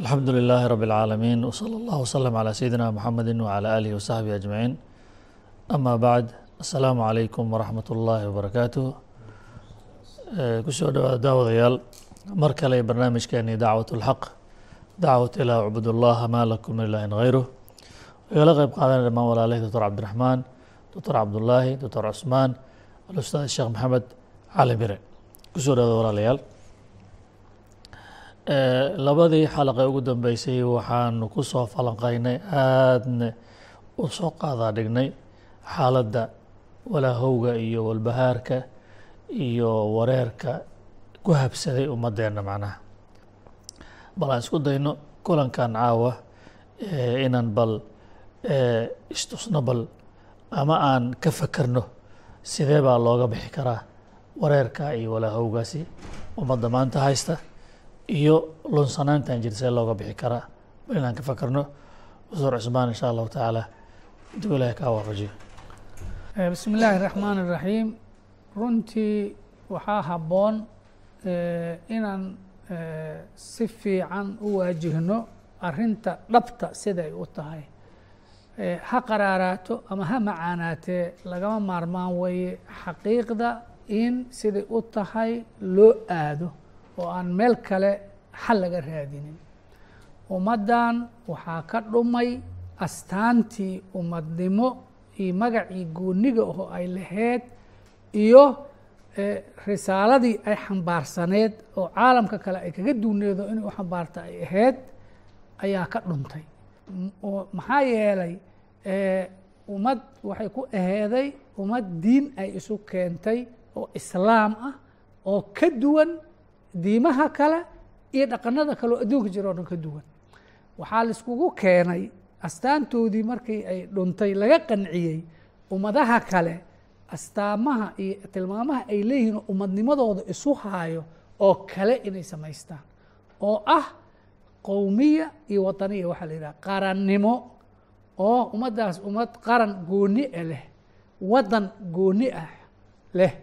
alxamdu لilaahi rab اlcaalamiin wslى اllah wslm عlى sayidina mxamedi wعlى alihi wsaxbihi aجmaciin ama bacd asalaamu calaykum waraxmat اllahi wbarakaatuh kusoo dhawaada daawadayaal mar kale barnaamijkeeni dacwat اlxaq dacwat ilaa cbud اllaha ma lakum min ilahin hayruh igala qeyb qaadanay dhamaan walaalahi doctor cabdiraxmaan doctor cabdullaahi doctor cusmaan alustaad sheekh maxamed cali bire kusoo dhawaada walaalayaal labadii xalaqe ugu dambeysay waxaanu ku soo falanqaynay aadna u soo qaadaa dhignay xaaladda walaahowga iyo walbahaarka iyo wareerka ku habsaday ummadeenna macnaha. Bal aan isku dayno kulankan caawa inaan bal istusno bal ama aan ka fakerno sidee baa looga bixi karaa wareerka iyo walaahowgaasi ummadda maanta haysta iyo lunsanaantan jir see looga bixi karaa bal inaan ka fakarno? Cusuur cusmaan insha allahu tacaala. Intuu ilahay kaa waafajiyo eh, bismi illaahi raxmaan iraxiim runtii waxaa haboon eh, inaan eh, si fiican u waajihno arinta dhabta siday u tahay. Ha qaraaraato ama ha macaanaatee lagama maarmaan weeye xaqiiqda in siday u tahay loo aado oo aan meel kale xal laga raadinin. Ummaddan waxaa ka dhumay astaantii ummadnimo iyo magacii gooniga oo ay lahayd iyo risaaladii ay xambaarsaneed oo caalamka kale ay kaga duuneedo inay u xambaarta ay ahayd ayaa ka dhuntay maxaa yeelay ummad waxay ku aheeday ummad diin ay isu keentay oo islaam ah oo ka duwan diimaha kale iyo dhaqanada kale oo adduunka jira o dhan ka duwan. Waxaa laiskugu keenay astaantoodii markii ay dhuntay laga qanciyey ummadaha kale astaamaha iyo tilmaamaha ay leeyihiin oo ummadnimadooda isu haayo oo kale inay samaystaan oo ah qowmiya iyo wataniya waxaa la yidhaha qarannimo oo ummaddaas ummad qaran gooni a leh waddan gooni ah leh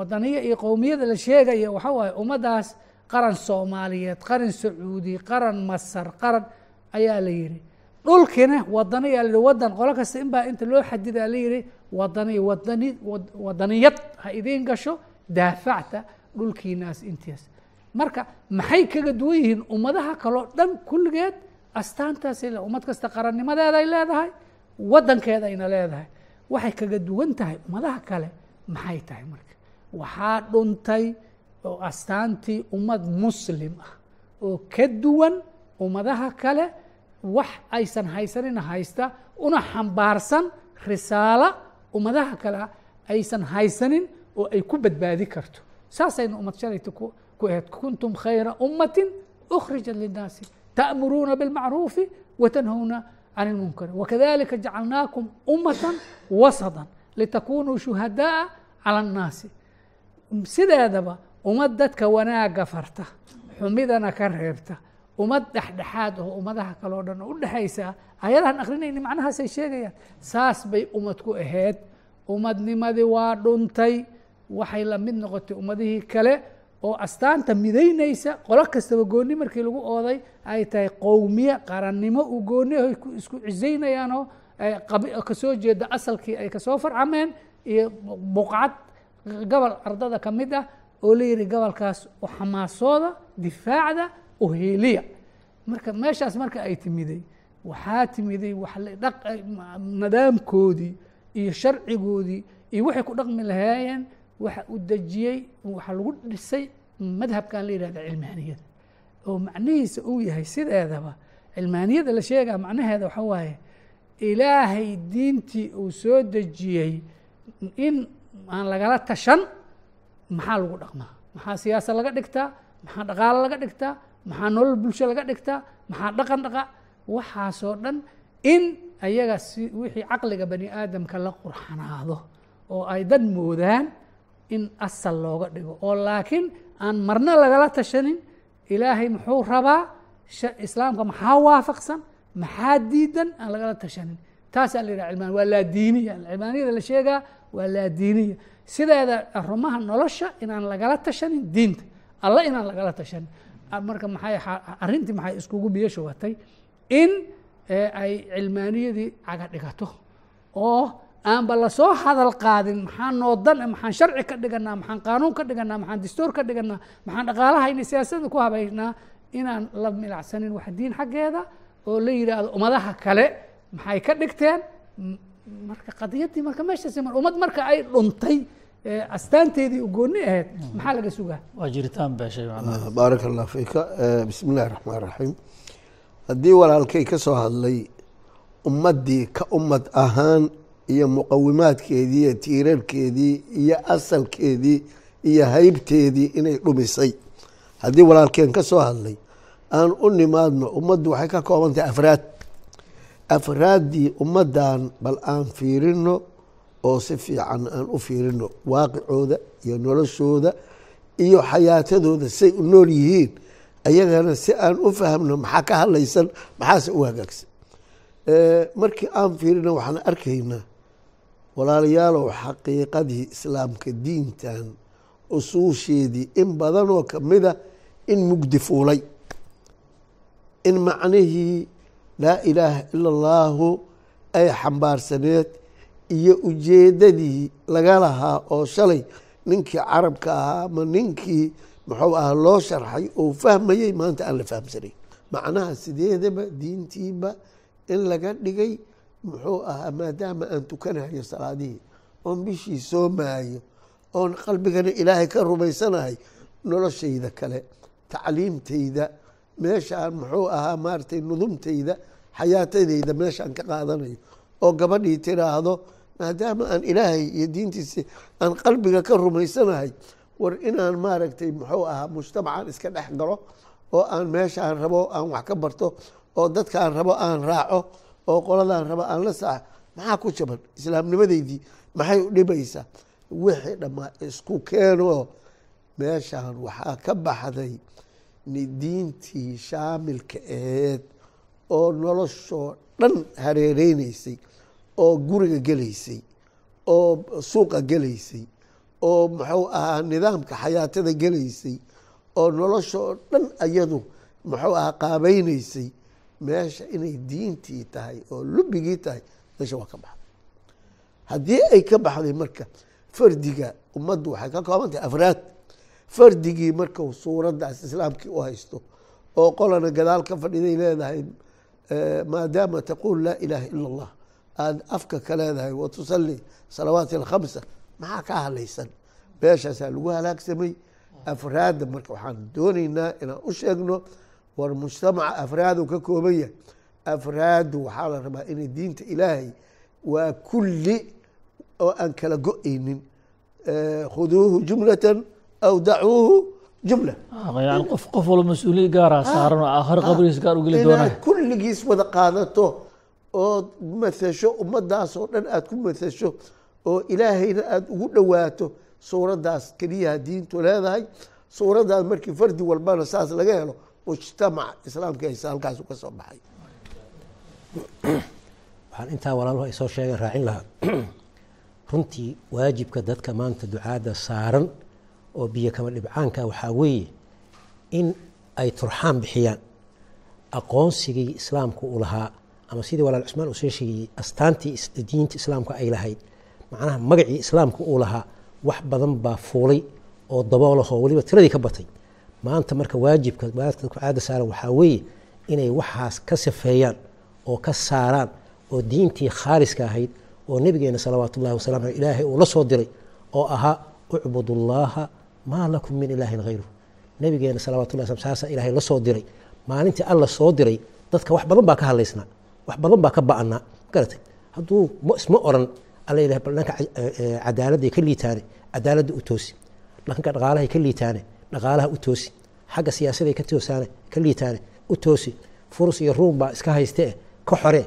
wadaniya iyo qowmiyada la sheegaya waxaa waaye ummaddaas qaran soomaaliyeed qaran sacuudi qaran masar qaran ayaa la yidhi. Dhulkina wadaniyaa la wadan qolo kasta in inta loo xadidaa la yihi wadani wadani wadaniyad ha idiin gasho daafacta dhulkiinaas intias. Marka maxay kaga duwan yihiin ummadaha kaloo dhan kulligeed? Astaantaas ummad kasta qarannimadeeday leedahay wadankeedayna leedahay. Waxay kaga duwan tahay ummadaha kale maxay tahay marka waxaa dhuntay oo astaantii ummad muslim ah oo ka duwan ummadaha kale wax aysan haysanina haysta una xambaarsan risaalo ummadaha kale aysan haysanin oo ay ku badbaadi karto saasayna ummad shalayta ku ahayd kuntum khayra ummati أkhrijat linnaasi ta'muruuna biاlmacruufi watanhawna can اlmunkari wakadalika jacalnaakum ummata wasada litakunuu shuhadaءa calى الnaasi sideedaba ummad dadka wanaaga farta xumidana ka reebta. Ummad dhexdhexaad oo ummadaha kale o dhan u dhexaysa ayadahan akrinayni macnahaasay sheegayaan. Saas bay ummad ku ahayd ummadnimadii waa dhuntay waxay la mid noqotay ummadihii kale oo astaanta midaynaysa. Qolo kastaba gooni markii lagu ooday ay tahay qowmiye qarannimo u gooni isku cisaynayaanoo ka soo jeeda asalkii ay ka soo farcameen iyo buqcad gobol ardada ka mid ah oo la yihi gobolkaas u xamaasooda difaacda uheeliya marka meeshaas marka ay timiday waxaa timiday nadaamkoodii iyo sharcigoodii iyo waxay ku dhaqmi lahaayeen waxa u dejiyey waxaa lagu dhisay madhabkan la yihahda cilmaaniyada oo macnihiisa uu yahay sideedaba cilmaaniyada la sheegaa macnaheeda waxa waaye ilaahay diintii uu soo dejiyey in aan lagala tashan maxaa lagu dhaqmaa? Maxaa siyaasa laga dhigtaa? Maxaa dhaqaalo laga dhigtaa? Maxaa nolol bulsho laga dhigtaa? Maxaa dhaqan dhaqa? Waxaasoo dhan in ayaga si wixii caqliga bani aadamka la qurxanaado oo ay dad moodaan in asal looga dhigo. Oo laakiin aan marna lagala tashanin ilaahay muxuu rabaa islaamka maxaa waafaqsan maxaa diidan aan lagala tashanin. Taasaa la yidhaha cilmaan waa laadiiniya cilmaaniyada la sheegaa waa laadiiniya sideeda rumaha nolosha inaan lagala tashanin diinta. Alla inaan lagala tashanin marka maxay arrintii maxay iskugu biyo shubatay in ay cilmaaniyadii caga dhigato. Oo aanba la soo hadal qaadin maxaan noodan maxaan sharci ka dhiganaa maxaan qaanuun ka dhiganaa maxaan dastuur ka dhiganaa maxaan dhaqaalahayna siyaasada ku habaynaa inaan la milacsanin wax diin xaggeeda oo la yidhaahdo ummadaha kale maxay ka dhigteen marka qadiyaddii marka meeshaas ummad marka ay dhuntay astaanteedii ugooni ahayd maxaa laga sugaa? Waa jiritaan beeshay baaraka allah fiika. Bismi illahi raxmaan raxiim haddii walaalkay ka soo hadlay ummaddii ka ummad ahaan iyo muqawimaadkeedii iyo tiirarkeedii iyo asalkeedii iyo haybteedii inay dhumisay. Haddii walaalkeen ka soo hadlay aan u nimaadno ummaddu waxay ka kooban tahay afraad afraaddii ummaddan bal aan fiirino oo si fiican aan u fiirino waaqicooda iyo noloshooda iyo xayaatadooda say u nool yihiin ayagana si aan u fahmno maxaa ka hadlaysan maxaase u hagaagsan. Markii aan fiirino waxaan arkaynaa walaalayaalow xaqiiqadii islaamka diintan usuusheedii in badanoo kamida in mugdi fuulay in macnihii laa ilaaha ila allaahu ay xambaarsaneed iyo ujeedadii laga lahaa oo shalay ninkii carabka ahaa ama ninkii muxuu ahaa loo sharxay oo fahmayey maanta aan la fahamsanayn macnaha sideedaba diintiiba in laga dhigay muxuu ahaa maadaama aan tukanayo salaadihii oon bishii soomaayo oon qalbigana ilaahay ka rumaysanahay noloshayda kale tacliimtayda meeshaan muxuu ahaa maaratay nudumtayda xayaatadayda meeshaan ka qaadanayo oo gabadhii tiraahdo maadaama aan ilaahay iyo diintiisi aan qalbiga ka rumaysanahay war inaan maaragtay muxuu ahaa mujtamacan iska dhex galo oo aan meeshaan rabo aan wax ka barto oo dadkaan rabo aan raaco oo qoladaan rabo aan la saaxo maxaa ku jaban? Islaamnimadeydii maxay u dhibaysaa? Wixii dhammaa isku keenoo meeshaan waxaa ka baxday diintii shaamilka aheed oo noloshoo dhan hareereynaysay oo guriga gelaysay oo suuqa gelaysay oo muxuu ahaa nidaamka xayaatada gelaysay oo noloshoo dhan ayadu muxuu ahaa qaabeynaysay meesha inay diintii tahay oo lubigii tahay meesha waa ka baxday. Haddii ay ka baxday marka fardiga ummaddu waxay ka kooban tahay afraad fardigii markau suuraddaas islaamkii u haysto oo qolana gadaal ka fadhiday leedahay maadaama taquul laa ilaaha ila allah aada afka ka leedahay wa salawaati alkhamsa maxaa ka hadlaysan? Meeshaasaa lagu halaagsamay afraadda marka waxaan doonaynaa inaan u sheegno war mujtamaca afraadu ka kooban yahay afraaddu waxaa la rabaa inay diinta ilaahay waa kulli oo aan kala go'aynin khuduuhu jumlatan aw dacuuhu jumla yani qof qof walba mas'uuliyad gaara saaran oo aakhiro qabrigiis gaar u geli doonaa inaad kulligiis wada qaadato ood mathasho ummadaasoo dhan aada ku mathasho oo ilaahayna aada ugu dhowaato suuraddaas keliyaha diintu leedahay suuraddaas markii fardi walbana saas laga helo mujtamac islaamka haysa halkaasu ka soo baxay waxaan intaa walaaluhu ay soo sheegeen raacin lahaa runtii waajibka dadka maanta ducaadda saaran oo biyo kama dhibcaanka waxaa weeye in ay turxaan bixiyaan aqoonsigii islaamku uu lahaa ama sidii walaal cusmaan uu soo sheegayey astaantii diinta islaamka ay lahayd. Macnaha magacii islaamka uu lahaa wax badan baa fuulay oo daboolahoo weliba tiradii ka batay. Maanta marka waajibka dadku caada saaran waxaa weeye inay waxaas ka safeeyaan oo ka saaraan oo diintii khaaliska ahayd oo nabigeena salawaatu ullahi wasalam ilaahay uu la soo diray oo ahaa ucbud ullaaha maa lakum min ilaahin hayru nabigeena salawatullah slam saasa ilaahay la soo diray. Maalintii alla soo diray dadka wax badan baa ka hadlaysnaa wax badan baa ka ba'anaa garatay? Hadduu isma oran alla ilahay bal dhanka cadaaladday ka liitaane cadaaladda u toosi. Dhanka dhaqaalahay ka liitaane dhaqaalaha u toosi. Xagga siyaasaday ka toosaane ka liitaane u toosi. Furus iyo ruum baa iska haystee ka xore.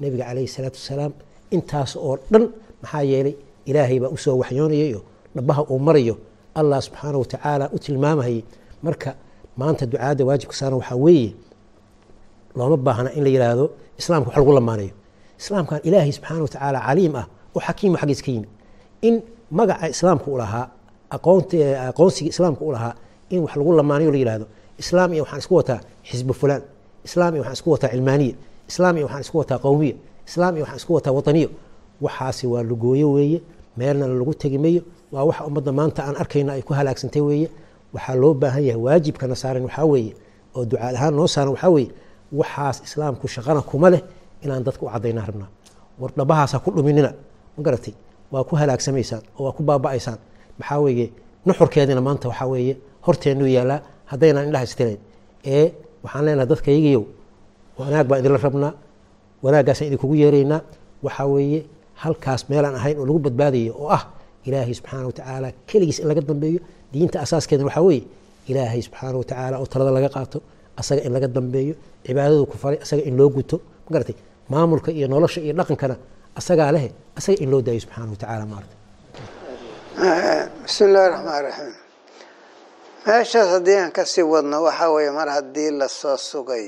Nebiga calayhi salaatu wasalaam intaas oo dhan maxaa yeelay ilaahay baa u soo waxyoonayayo dhabaha uu marayo allah subxaana wa tacaala u tilmaamahayay. Marka maanta ducaadda waajibka saaran waxaa weeye looma baahna in la yidhaahdo islaamka wax lagu lamaanayo islaamkan ilaahay subxaana wa tacaala caliim ah oo xakiim xaggiis ka yimid. In magaca islaamka u lahaa aqoonsiga islaamka u lahaa in wax lagu lamaanayo la yihahdo islaam iyo waxaan isku wataa xisbu fulaan islaam iyo waxaan isku wataa cilmaaniya islaam iyo waxaan isku wataa qowmiya islaam iyo waxaan isku wataa wataniyo waxaasi waa lugooyo weeye meelna lagu tegi mayo waa waxa ummadda maanta aan arkayno ay ku halaagsantay weeye. Waxaa loo baahan yahay waajibkana saaran waxaa weeye oo ducaad ahaan noo saaran waxaa weeye waxaas islaamku shaqana kuma leh inaan dadka u caddaynaa rabnaa war dhabahaasa ku dhuminina ma garatay? Waa ku halaagsamaysaan oo waa ku baaba'aysaan. Maxaa weeye nuxurkeedina maanta waxaa weeye horteennuu yaallaa haddaynaan indhaha istilayn ee waxaan leenahay dadka yagiyow wanaag baan idinla rabnaa wanaaggaasaan idinkugu yeeraynaa. Waxaa weeye halkaas meelaan ahayn oo lagu badbaadayo oo ah ilaahay subxaana wa tacaala keligiis in laga dambeeyo diinta asaaskeedana waxaa weeye ilaahay subxaana wa tacaala oo talada laga qaato asaga in laga dambeeyo cibaadadu ku faray asaga in loo guto. Ma garatay? Maamulka iyo nolosha iyo dhaqankana asagaa leh asaga in loo daayo subxaana wa tacaala maarata bismi illahi raxmaan raxiim meeshaas haddii aan ka sii wadno waxaa weeye mar haddii la soo sugay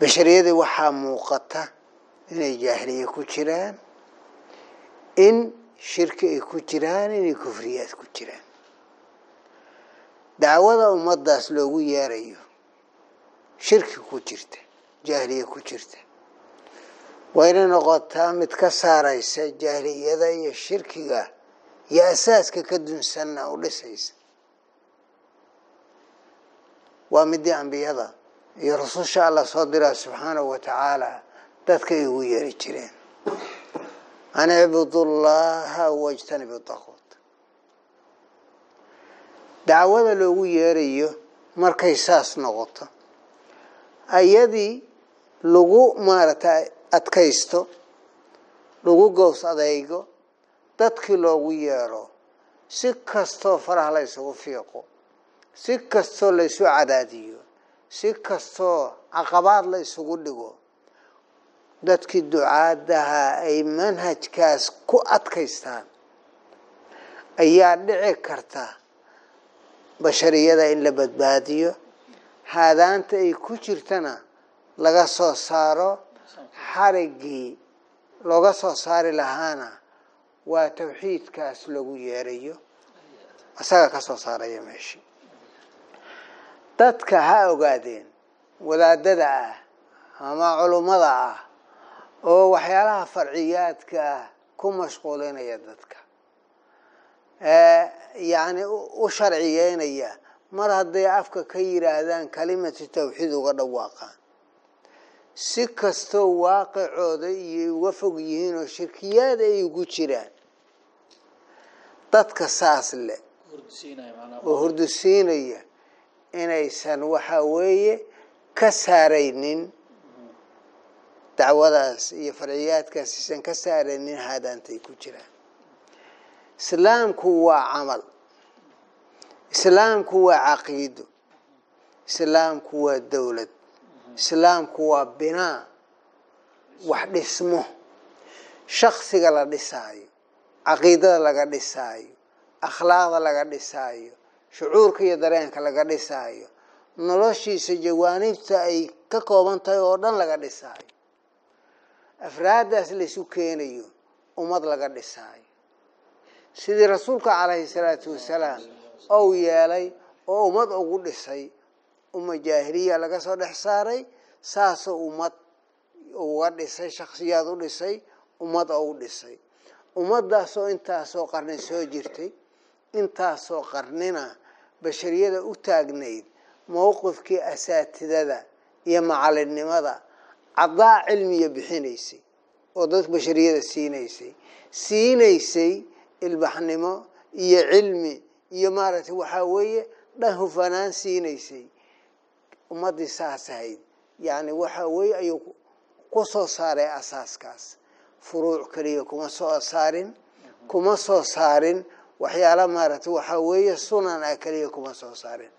bashariyadii waxaa muuqata inay jaahiliye ku jiraan in shirki ay ku jiraan inay kufriyaad ku jiraan. Dacwada ummaddaas loogu yeerayo shirki ku jirta jaahiliye ku jirta. Waa inay noqotaa mid ka saaraysa jaahiliyada iyo shirkiga iyo asaaska ka dunsanna u dhisaysa. Waa midii ambiyada iyo rususha alla soo diraa subxaanahu wa tacaala dadka ay ugu yeeri jireen an icbudu llaha wajtanibu daquut dacwada loogu yeerayo markay saas noqoto ayadii lagu maaragtay adkaysto lagu gows adeygo dadkii loogu yeero si kastoo faraha la ysugu fiiqo si kastoo la ysu cadaadiyo si kastoo caqabaad la ysugu dhigo dadkii ducaadaha ay manhajkaas ku adkaystaan ayaa dhici karta bashariyada in la badbaadiyo. Haadaanta ay ku jirtana laga soo saaro. Xarigii looga soo saari lahaana waa tawxiidkaas lagu yeerayo. Isaga ka soo saaraya meeshii dadka ha ogaadeen wadaadada ah ama culummada ah oo waxyaalaha farciyaadka ah ku mashquulinaya dadka. Yacni u sharciyeynaya. Mar hadday afka ka yidhaahdaan kalimatu tawxiid uga dhawaaqaan. Si kastoo waaqicooda iyo uga fog yihiin oo shirkiyaad ay ugu jiraan. Dadka saas leh. Oo hurdusiinaya inaysan waxa weeye ka saaraynin dacwadaas iyo farciyaadkaas aysan ka saaraynin haadaantay ku jiraan islaamku waa camal. Islaamku waa caqiido. Islaamku waa dowlad islaamku waa binaa wax dhismo. Shaksiga la dhisaayo caqiidada laga dhisaayo akhlaaqda laga dhisaayo shucuurka iyo dareenka laga dhisaayo noloshiisa jawaanibta ay ka kooban tahay oo dhan laga dhisaayo afraaddaas laysu keenayo ummad laga dhisaayo sidii rasuulka calayhi salaatu wasalaam ou yeelay oo ummad ugu dhisay umma jaahiliya laga soo dhex saaray saasoo ummad uga dhisay shaksiyaad u dhisay ummad ou dhisay. Ummaddaasoo intaasoo qarni soo jirtay intaasoo qarnina bashariyada u taagnayd mowqifkii asaatidada iyo macalinnimada cadaa cilmiya bixinaysay oo dadka bashariyada siinaysay siinaysay ilbaxnimo iyo cilmi iyo maaragtay waxaa weeye dhan hufanaan siinaysay. Ummaddii saas ahayd. Yacni waxaa weeye ayuu ku soo saaray asaaskaas furuuc keliya kuma soo saarin kuma soo saarin. Waxyaala maaragtay waxaa weeye sunan ah keliya kuma soo saarin.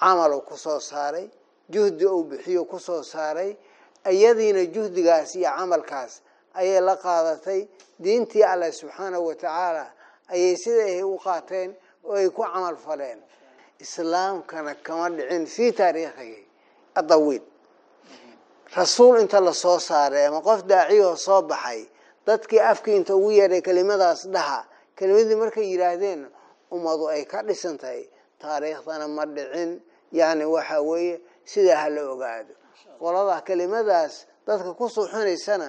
Camaluu ku soo saaray juhdi uu bixiyo ku soo saaray iyadiina juhdigaas iyo camalkaas ayay la qaadatay. Diintii alleh subxaanahu wa tacaala ayay siday u qaateen oo ay ku camal faleen. Islaamkana kama dhicin fii taariikhihi adawiil rasuul inta la soo saaray ama qof daaciyoo soo baxay dadkii afkii inta ugu yeedhay kelimadaas dhaha kelimadii markay yidhaahdeen ummadu ay ka dhisan tahay taariikhdana ma dhicin. Yacni waxa weeye sidaa ha la ogaado. Qolada kelimadaas dadka ku suuxinaysana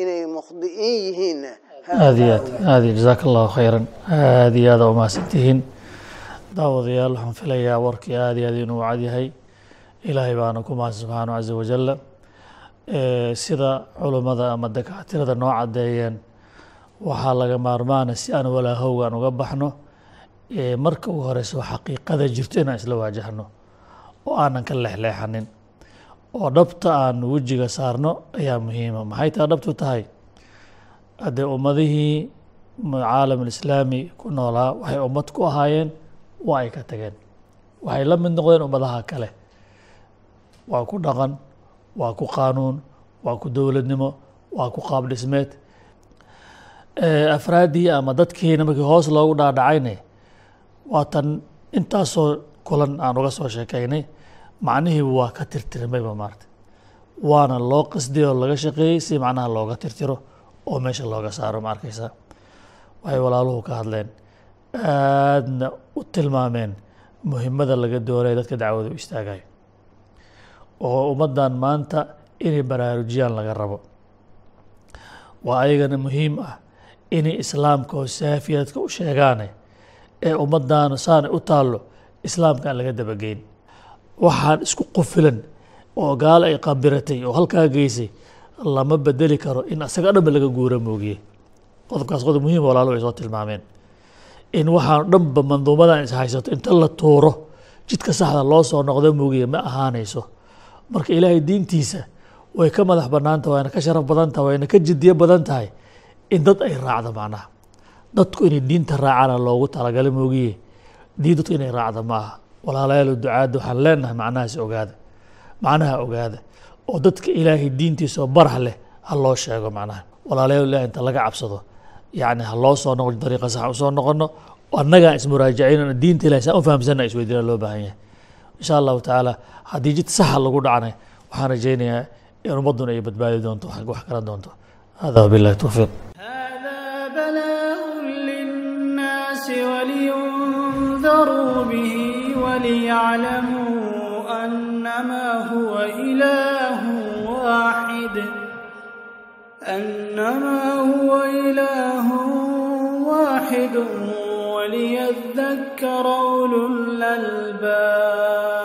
inay mukhdi'iin yihiinna aada iyo aad aada iyo jasaaka allahu khayran. Aada iyo aada umahadsantihiin daawadayaal waxaan filayaa warkii aada iyo aad inuu cad yahay. Ilaahay baana ku mahadsan subxaanahu caza wajalla sida culummada ama dakaatirada noo caddeeyeen waxaa laga maarmaana si aan walaahowgaan uga baxno. Marka ugu horeyso xaqiiqada jirto inaan isla waajahno oo aanan ka leexleexanin oo dhabta aan wejiga saarno ayaa muhiima maxay taa dhabtu tahay? Haddee ummadihii caalam alislaami ku noolaa waxay ummad ku ahaayeen waa ay ka tageen. Waxay la mid noqdeen ummadaha kale. Waa ku dhaqan waa ku qaanuun waa ku dowladnimo waa ku qaab dhismeed. Afraaddii ama dadkiina markii hoos loogu dhaadhacayne waatan intaasoo kulan aan uga soo sheekaynay macnihiiba waa ka tirtirmayba maarata waana loo qasday oo laga shaqeeyey si macnaha looga tirtiro oo meesha looga saaro ma arkaysaa? Waxay walaaluhu ka hadleen. Aadna u tilmaameen muhimmada laga doonaya dadka dacwada u istaagayo oo ummaddan maanta inay baraarujiyaan laga rabo. Waa ayagana muhiim ah inay islaamka oo saafiyadka u sheegaane ee ummaddaana saanay u taallo islaamka aan laga dabageyn waxaan isku qufilan oo gaalo ay qabiratay oo halkaa geysay lama bedeli karo in asaga dhanba laga guura moogiye qodobkaas qodob muhiim walaalo ay soo tilmaameen. In waxaan dhanba manduumadan is inta la tuuro jidka saxda loo soo noqdo moogiye ma ahaanayso. Marka ilaahay diintiisa way ka madax banaanta wayna ka sharaf badan tahay wayna ka jidiyo badan tahay in dad ay raacdo macnaha. Dadku inay diinta raacana loogu talagala moogiye diin dadku inay raacda ma walaalayaal ducaadda waxaan leenahay macnahaas ogaada macnaha ogaada oo dadka ilaahay diintiisa oo barah leh ha loo sheego macnaha walaalayaal ilaah inta laga cabsado yacni ha loo soo noqo dariiqa sax usoo noqono annagaan ismuraajacinana diinta ilahay saan u fahamsana isweydiina loo baahan yahay insha allahu tacaala haddii jid saxa lagu dhacnay waxaan rajaynayaa in ummadduna ay badbaadi doonto wax kala doonto hada wabillahi towfiiq هذا بلاء للناس ولينذروا به ليعلموا أنما هو إله واحد أنما هو إله واحد وليذكر أولو الألباب